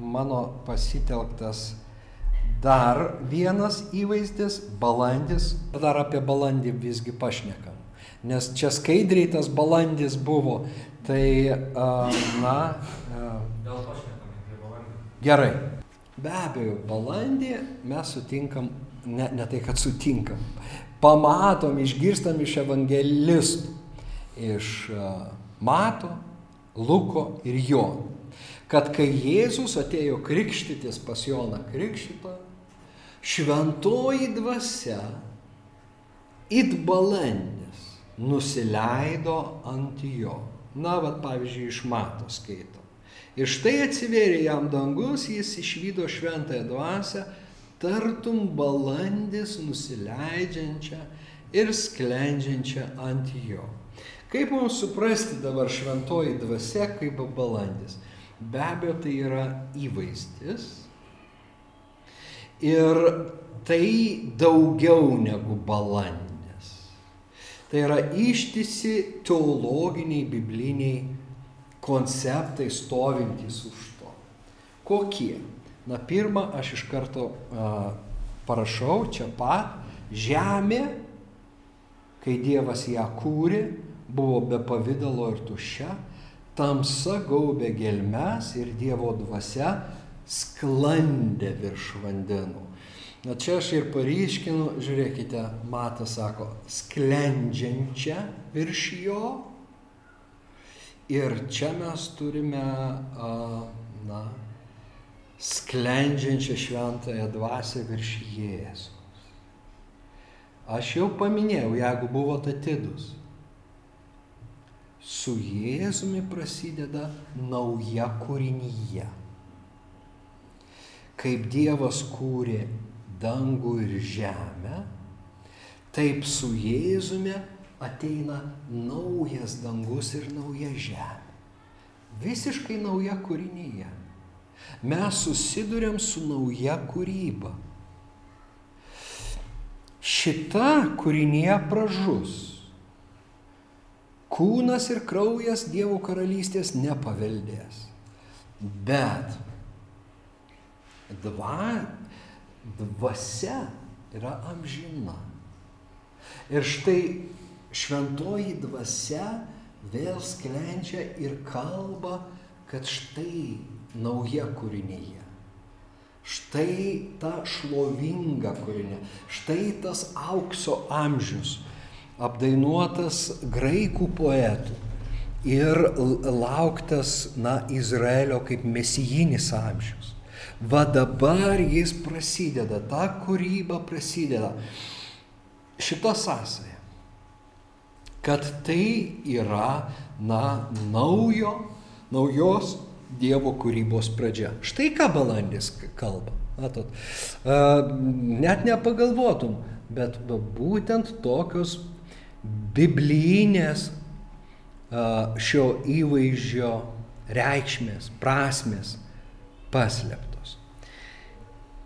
mano pasitelktas dar vienas įvaizdis - balandis. Dar apie balandį visgi pašnekam. Nes čia skaidriai tas balandis buvo. Tai, na. To šnekame apie balandį. gerai. Be abejo, balandį mes sutinkam, ne, ne tai, kad sutinkam, pamatom, išgirstam iš evangelistų, iš Mato, Luko ir Jono kad kai Jėzus atėjo krikštytis pas Joną Krikštytą, šventoji dvasia, it balandis, nusileido ant jo. Na, vad pavyzdžiui, iš mato skaito. Ir štai atsivėrė jam dangus, jis išvydo šventąją dvasę, tartum balandis nusileidžiančią ir sklendžiančią ant jo. Kaip mums suprasti dabar šventoji dvasia kaip balandis? Be abejo, tai yra įvaizdis. Ir tai daugiau negu balandis. Tai yra ištisi teologiniai, bibliniai konceptai stovintys už to. Kokie? Na, pirmą aš iš karto a, parašau čia pat. Žemė, kai Dievas ją kūrė, buvo be pavydalo ir tuščia tamsa gaubė gelmes ir Dievo dvasia sklandė virš vandenų. Na čia aš ir paryškinu, žiūrėkite, Matas sako, sklendžiančią virš jo. Ir čia mes turime, na, sklendžiančią šventąją dvasę virš Jėzus. Aš jau paminėjau, jeigu buvote atidus, su Jėzumi prasideda nauja kūrinyje. Kaip Dievas kūrė dangų ir žemę, taip su Jėzumi ateina naujas dangus ir nauja žemė. Visiškai nauja kūrinyje. Mes susidurėm su nauja kūryba. Šita kūrinyje pražus. Kūnas ir kraujas Dievo karalystės nepaveldės. Bet dva, dvasia yra amžina. Ir štai šventoji dvasia vėl sklendžia ir kalba, kad štai nauja kūrinyje. Štai ta šlovinga kūrinė, štai tas aukso amžius, apdainuotas graikų poetų ir lauktas, na, Izraelio kaip mesijinis amžius. Va dabar jis prasideda, ta kūryba prasideda. Šita sąsaja, kad tai yra, na, naujo, naujos Dievo kūrybos pradžia. Štai ką balandis kalba. Matot, net nepagalvotum, bet būtent tokios biblinės šio įvaizdžio reikšmės, prasmės paslėptos.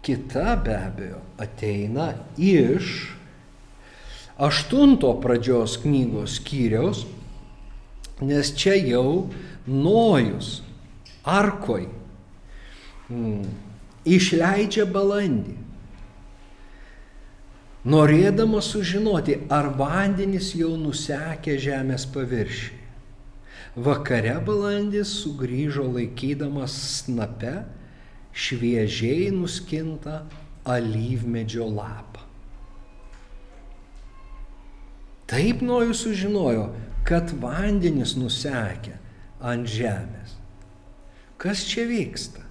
Kita be abejo ateina iš aštunto pradžios knygos skyriaus, nes čia jau Nojus arkoj mm, išleidžia balandį, norėdamas sužinoti, ar vandenys jau nusekė žemės paviršiai. Vakare balandis sugrįžo laikydamas snape šviežiai nuskintą alyvmedžio lapą. Taip Nojus sužinojo, kad vandenys nusekė ant žemės. Kas čia vyksta?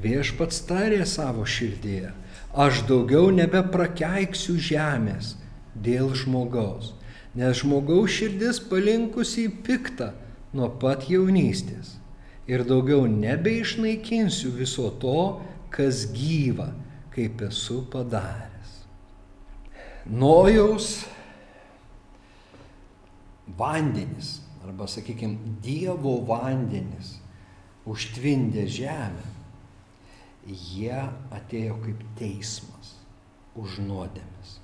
Viešpats tarė savo širdėje, aš daugiau nebeprakeiksiu žemės dėl žmogaus, nes žmogaus širdis palinkusi į piktą nuo pat jaunystės ir daugiau nebeišnaikinsiu viso to, kas gyva, kaip esu padaręs. Nojaus vandenis, arba sakykime, Dievo vandenis užtvindė žemę, jie atėjo kaip teismas už nuodėmes.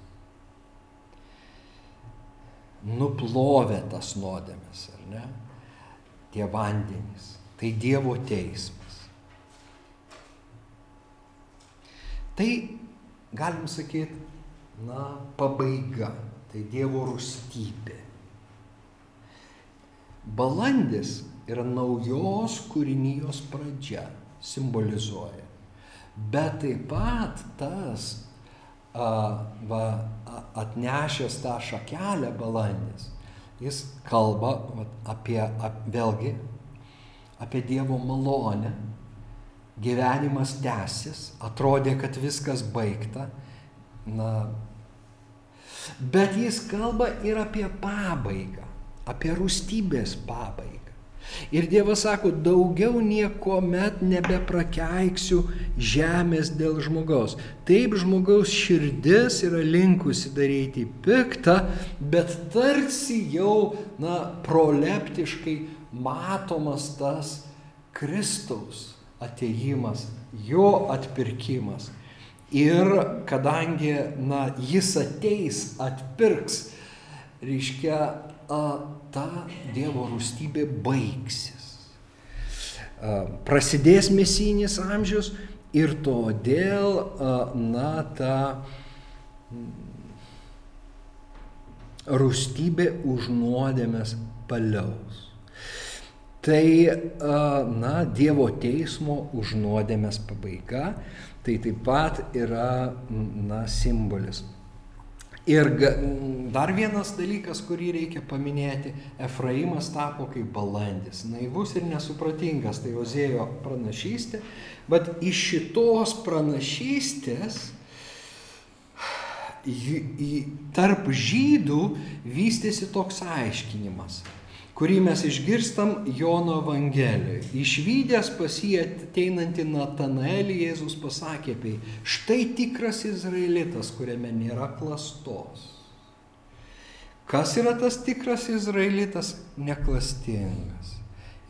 Nuplovė tas nuodėmes, ar ne? Tie vandenys. Tai Dievo teismas. Tai galim sakyti, na, pabaiga, tai Dievo rūstybė. Balandis yra naujos kūrinijos pradžia, simbolizuoja. Bet taip pat tas a, va, atnešęs tą šakelę balandis, jis kalba va, apie, ap, vėlgi, apie Dievo malonę. Gyvenimas tęsis, atrodė, kad viskas baigta. Na, bet jis kalba ir apie pabaigą, apie rūstybės pabaigą. Ir Dievas sako, daugiau nieko met nebeprakeiksiu žemės dėl žmogaus. Taip žmogaus širdis yra linkusi daryti piktą, bet tarsi jau, na, proleptiškai matomas tas Kristaus ateimas, jo atpirkimas. Ir kadangi, na, jis ateis, atpirks, reiškia, a, ta Dievo rūstybė baigsis. Prasidės mesinis amžius ir todėl, na, ta rūstybė už nuodėmės paliaus. Tai, na, Dievo teismo už nuodėmės pabaiga, tai taip pat yra, na, simbolis. Ir dar vienas dalykas, kurį reikia paminėti, Efraimas tapo kaip balandis, naivus ir nesupratingas, tai Ozėjo pranašystė, bet iš šitos pranašystės tarp žydų vystėsi toks aiškinimas kurį mes išgirstam Jono Evangelijoje. Išvykęs pas jį ateinantį Natanaelį, Jėzus pasakė apie jį, štai tikras izraelitas, kuriame nėra klastos. Kas yra tas tikras izraelitas? Neklastingas.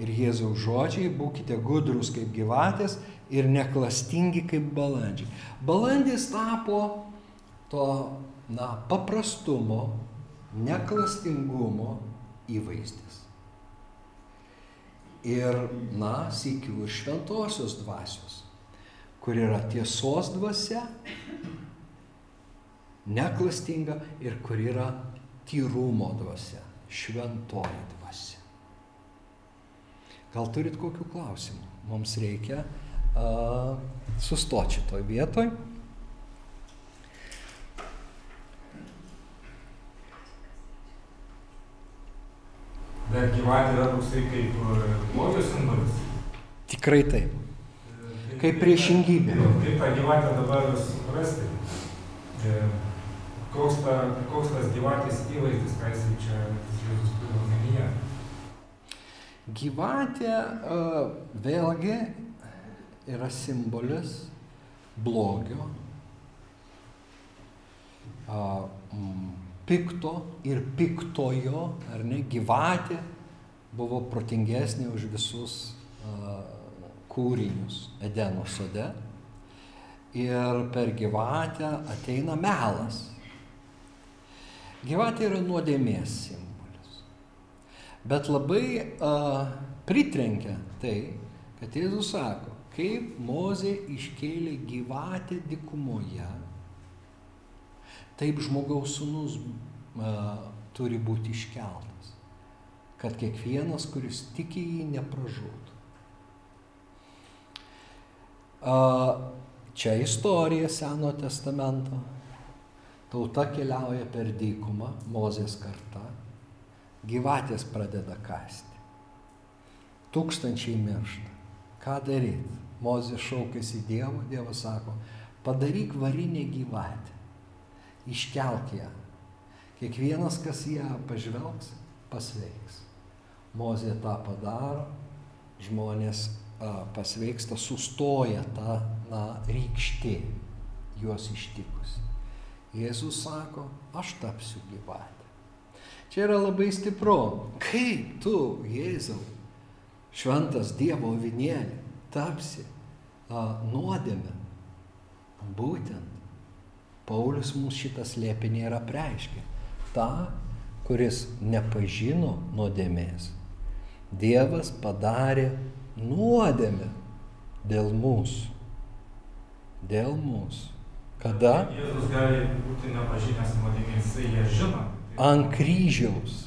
Ir Jėzaus žodžiai, būkite gudrus kaip gyvatės ir neklastingi kaip balandžiai. Balandis tapo to, na, paprastumo, neklastingumo įvaizdis ir, na, sėkių ir šventosios dvasios, kur yra tiesos dvasia, neklastinga ir kur yra tyrumo dvasia, šventoji dvasia. Gal turit kokių klausimų? Mums reikia uh, sustoti šitoj vietoj. Bet gyvatė yra toksai kaip e, blogio simbolis. Tikrai taip. Kaip priešingybė. Kaip tą gyvatę dabar suprasti? E, koks, ta, koks tas gyvatės įvaizdis, ką jisai čia Jėzus turi omenyje? Gyvatė vėlgi yra simbolis blogio, uh, mm, pikto ir piktojo, ar ne, gyvatė buvo protingesnė už visus uh, kūrinius Edeno sode. Ir per gyvatę ateina melas. Gyvatė yra nuodėmės simbolis. Bet labai uh, pritrenkia tai, kad Jėzus sako, kaip Mozė iškėlė gyvatę dikumoje, Taip žmogaus sunus a, turi būti iškeltas, kad kiekvienas, kuris tiki jį, nepražūtų. A, čia istorija Seno testamento. Tauta keliauja per dykumą, Mozės karta, gyvatės pradeda kasti. Tūkstančiai miršta. Ką daryti? Mozė šaukėsi Dievo, Dievas sako, padaryk varinę gyvatę iškelk ją. Kiekvienas, kas ją pažvelgs, pasveiks. Mozė tą padaro, žmonės a, pasveiksta, sustoja ta na, rykštė juos ištikus. Jėzus sako, aš tapsiu gyvatė. Čia yra labai stipru. Kaip tu, Jėzau, šventas Dievo vinėlė, tapsi a, nuodėme? Būtent Paulius mums šitą slėpinį yra preiškė. Ta, kuris nepažino nuodėmės. Dievas padarė nuodėmę dėl mūsų. Dėl mūsų. Kada? Jėzus gali būti nepažinęs nuodėmės, ją žino. Ant kryžiaus.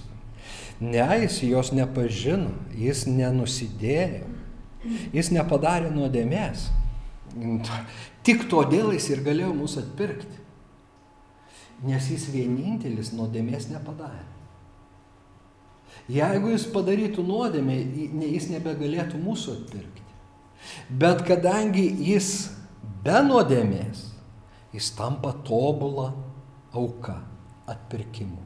Ne, jis jos nepažino, jis nenusidėjo, jis nepadarė nuodėmės. Tik todėl jis ir galėjo mūsų atpirkti. Nes jis vienintelis nuodėmės nepadarė. Jeigu jis padarytų nuodėmę, jis nebegalėtų mūsų atpirkti. Bet kadangi jis be nuodėmės, jis tampa tobulą auką atpirkimu.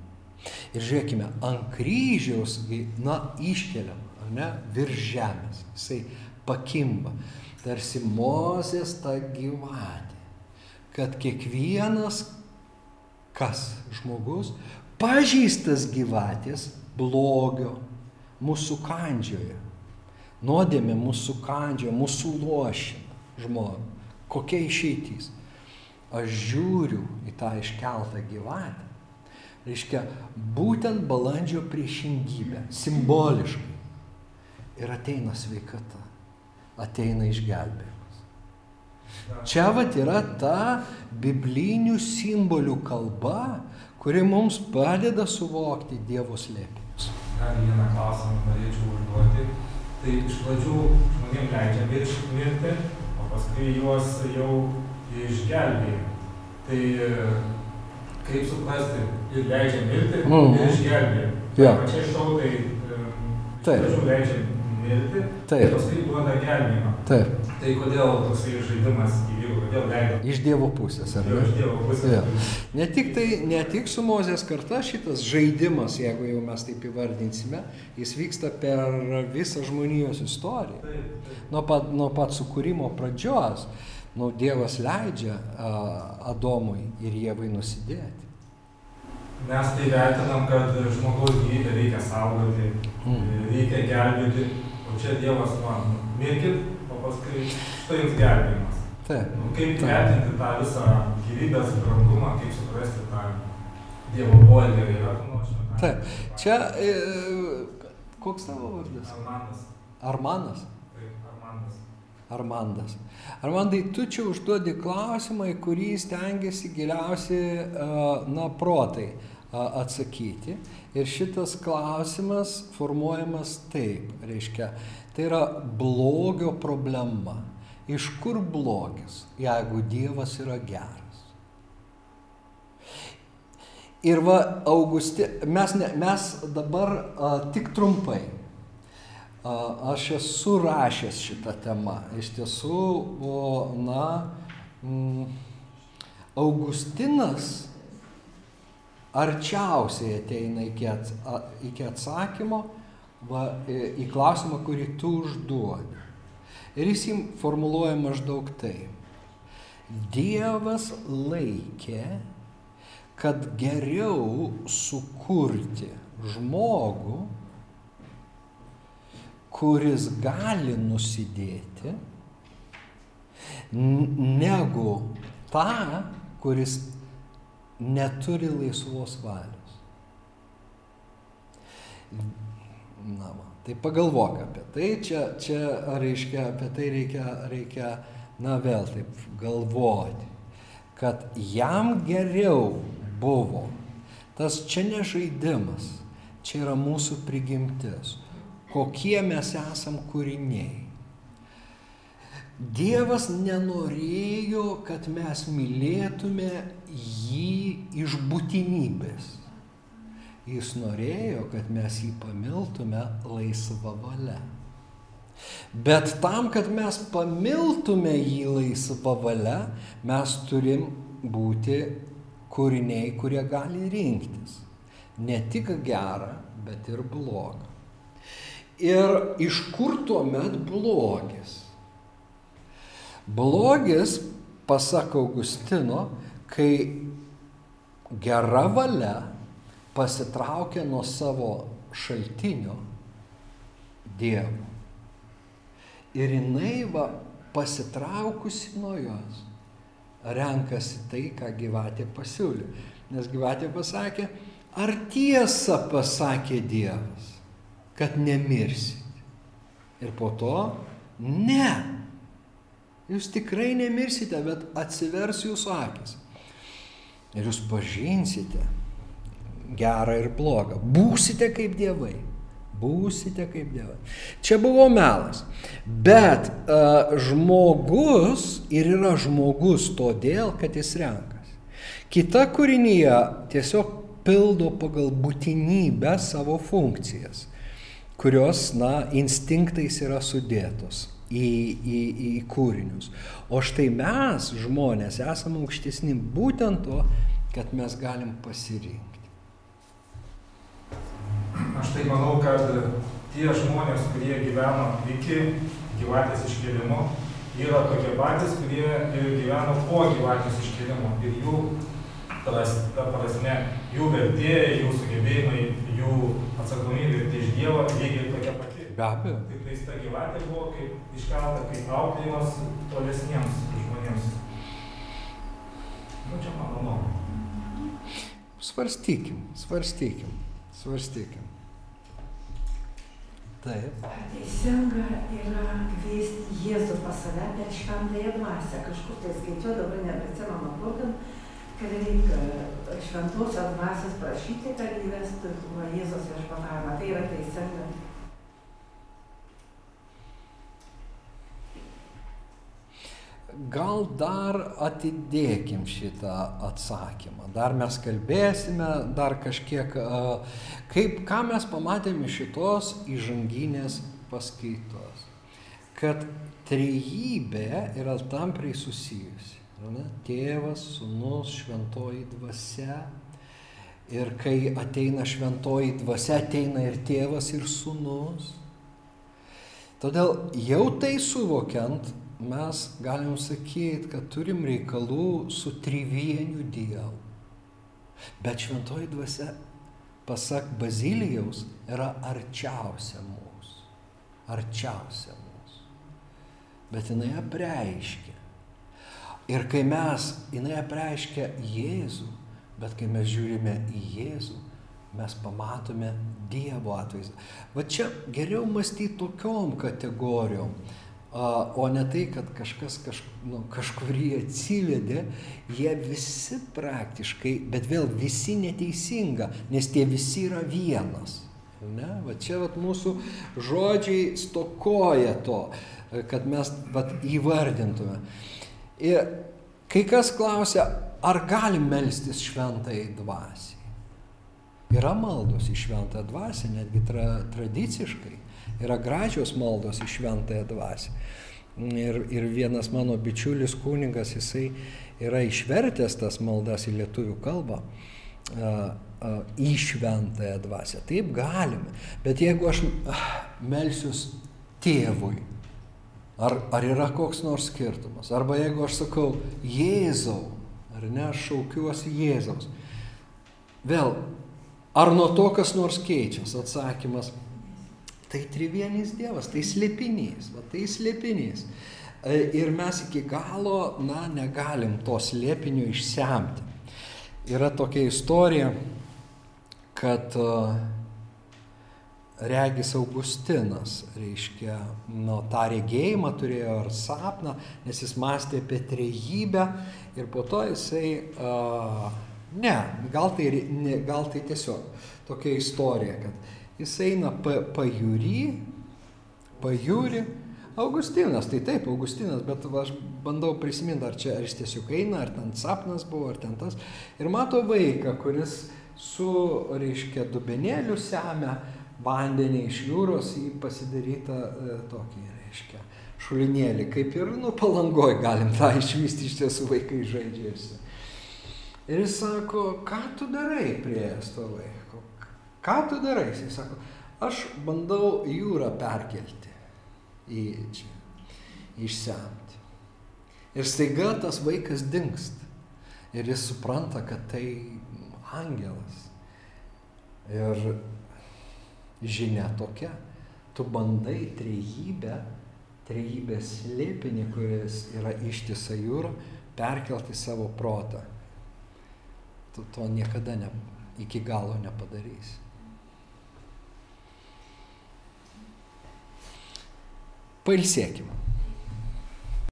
Ir žiūrėkime, ant kryžiaus, na, iškeliam, ne, virš žemės, jisai pakimba, tarsi Mozės ta gyvatė, kad kiekvienas, kas žmogus, pažįstas gyvatės, blogio mūsų kandžioje. Nuodėmė mūsų kandžioje, mūsų lošina žmogų. Kokia išeitys? Aš žiūriu į tą iškeltą gyvatę. Reiškia, būtent balandžio priešingybė, simboliškai. Ir ateina sveikata, ateina išgelbėjimas. Čia vat yra ta biblinių simbolių kalba, kuri mums padeda suvokti Dievo slėpį dar vieną klausimą norėčiau užduoti. Tai iš pradžių žmonėms leidžia mirti, o paskui juos jau išgelbėja. Tai kaip suprasti, ir leidžia mirti, mm ir išgelbėja. Ja. Pačiai tautai iš pradžių leidžia mirti, Taip. paskui duoda gelbėjimą. Taip. Tai kodėl toksai žaidimas įvyko, kodėl leido? Iš Dievo pusės, ar ne? Iš Dievo pusės. Ja. Ne tik, tai, ne tik su Mozės karta šitas žaidimas, jeigu jau mes taip įvardinsime, jis vyksta per visą žmonijos istoriją. Taip, taip. Nuo pat, nuo pat sukūrimo pradžios, nu, Dievas leidžia a, Adomui ir Jėvai nusidėti. Mes tai vertinam, kad žmogaus gyvybę reikia saugoti, mm. reikia gelbėti, o čia Dievas man mirkit, paskui jums gelbėjimas. Taip. Nu, kaip taip. vertinti tą visą gyvybės brandumą, kaip suprasti tą Dievo poelgį yra panašiai. Taip. Čia, e, koks tavo vardas? Armandas. Armanas? Taip, Armandas. Armandas. Armandai, tu čia užduodi klausimą, į kurį stengiasi giliausiai, e, na, protai atsakyti. Ir šitas klausimas formuojamas taip, reiškia, Tai yra blogio problema. Iš kur blogis, jeigu Dievas yra geras? Ir va, Augusti, mes, ne, mes dabar a, tik trumpai. A, aš esu rašęs šitą temą. Iš tiesų, o, na, m, Augustinas arčiausiai ateina iki, ats, a, iki atsakymo, va, į klausimą, kurį tu užduodi. Ir jis jį formuluoja maždaug taip. Dievas laikė, kad geriau sukurti žmogų, kuris gali nusidėti, negu tą, kuris neturi laisvos valios. Na, va. Tai pagalvok apie tai, čia, čia reiškia, apie tai reikia, reikia, na vėl taip galvoti, kad jam geriau buvo. Tas čia ne žaidimas, čia yra mūsų prigimtis, kokie mes esam kūriniai. Dievas nenorėjo, kad mes mylėtume jį iš būtinybės. Jis norėjo, kad mes jį pamiltume laisvą valią. Bet tam, kad mes pamiltume jį laisvą valią, mes turim būti kūriniai, kurie gali rinktis. Ne tik gerą, bet ir blogą. Ir iš kur tuomet blogis? Blogis, pasak Augustino, kai gera valia pasitraukia nuo savo šaltinio Dievo. Ir jinai va pasitraukusi nuo jos renkasi tai, ką gyvatė pasiūlė. Nes gyvatė pasakė, ar tiesa pasakė Dievas, kad nemirsit. Ir po to, ne, jūs tikrai nemirsite, bet atsivers jūsų akis. Ir jūs pažinsite gerą ir blogą. Būsite kaip dievai. Būsite kaip dievai. Čia buvo melas. Bet uh, žmogus ir yra žmogus todėl, kad jis renkasi. Kita kūrinyje tiesiog pildo pagal būtinybę savo funkcijas, kurios, na, instinktais yra sudėtos į, į, į kūrinius. O štai mes, žmonės, esame aukštesni būtent to, kad mes galim pasirinkti. Tai manau, kad tie žmonės, kurie gyveno iki gyvatės iškėlimo, yra tokie patys, kurie gyveno po gyvatės iškėlimo. Ir jų, tas, ta prasme, jų vertė, jų sugebėjimai, jų atsakomybė prieš Dievą lygiai tokia pati. Be abejo. Tik tai ta gyvatė buvo kaip iškelta kaip auklėjimas tolesniems žmonėms. Nu, čia mano nuomonė. Svarstykim, svarstykim, svarstykim. Taip. Teisinga yra kviesti Jėzų pas save per šventąją dvasę? Kažkur tai skaičiau, dabar nebeatsimenu kur ten, kad reikia šventosios dvasios prašyti, kad įvestų Jėzos viešpatavimą. Tai yra teisinga. Gal dar atidėkim šitą atsakymą. Dar mes kalbėsime, dar kažkiek, kaip, ką mes pamatėme šitos įžanginės paskaitos. Kad trejybė yra tamprai susijusi. Ne? Tėvas, sunus, šventoji dvasia. Ir kai ateina šventoji dvasia, ateina ir tėvas, ir sunus. Todėl jau tai suvokiant, mes galim sakyti, kad turim reikalų su trivieniu Dievu. Bet šventoji dvasia, pasak Bazilijaus, yra arčiausia mūsų. Arčiausia mūsų. Bet jinai apreiškia. Ir kai mes, jinai apreiškia Jėzų, bet kai mes žiūrime į Jėzų, mes pamatome Dievo atvaizdą. Va čia geriau mąstyti tokiom kategorijom o ne tai, kad kažkas kaž, nu, kažkurį atsivedė, jie visi praktiškai, bet vėl visi neteisinga, nes tie visi yra vienas. Ne? Va čia vat, mūsų žodžiai stokoja to, kad mes vat, įvardintume. Ir kai kas klausia, ar galim melstis šventai dvasiai? Yra maldos į šventą dvasią, netgi tra, tradiciškai yra gražios maldos į šventąją dvasę. Ir, ir vienas mano bičiulis kunigas, jisai yra išvertęs tas maldas į lietuvių kalbą į šventąją dvasę. Taip galime. Bet jeigu aš melsius tėvui, ar, ar yra koks nors skirtumas? Arba jeigu aš sakau Jėzau, ar ne, aš šaukiuosi Jėzaus. Vėl, ar nuo to kas nors keičiasi? Atsakymas Tai trivienis Dievas, tai slėpinys, va, tai slėpinys. E, ir mes iki galo, na, negalim to slėpinio išsemti. Yra tokia istorija, kad uh, regis Augustinas, reiškia, nu, tą regėjimą turėjo ar sapną, nes jis mąstė apie trejybę ir po to jisai, uh, ne, gal tai, ne, gal tai tiesiog tokia istorija, kad jis eina pa, pajūry, pajūri. Augustinas, tai taip, Augustinas, bet va, aš bandau prisiminti, ar čia ar jis tiesiog eina, ar ten sapnas buvo, ar ten tas. Ir mato vaiką, kuris su, reiškia, dubenėliu semia vandenį iš jūros į pasidarytą e, tokį, reiškia, šulinėlį. Kaip ir, nu, palangoj galim tą išvysti, iš tiesų vaikai žaidžiasi. Ir jis sako, ką tu darai prie to vaiko? Ką tu darai? Jis sako, aš bandau jūrą perkelti į čia, išsemti. Ir staiga tas vaikas dinkst. Ir jis supranta, kad tai angelas. Ir žinia tokia, tu bandai trejybę, trejybės slėpinį, kuris yra ištisa jūra, perkelti savo protą. Tu to niekada ne, iki galo nepadarysi. Pailsėkime.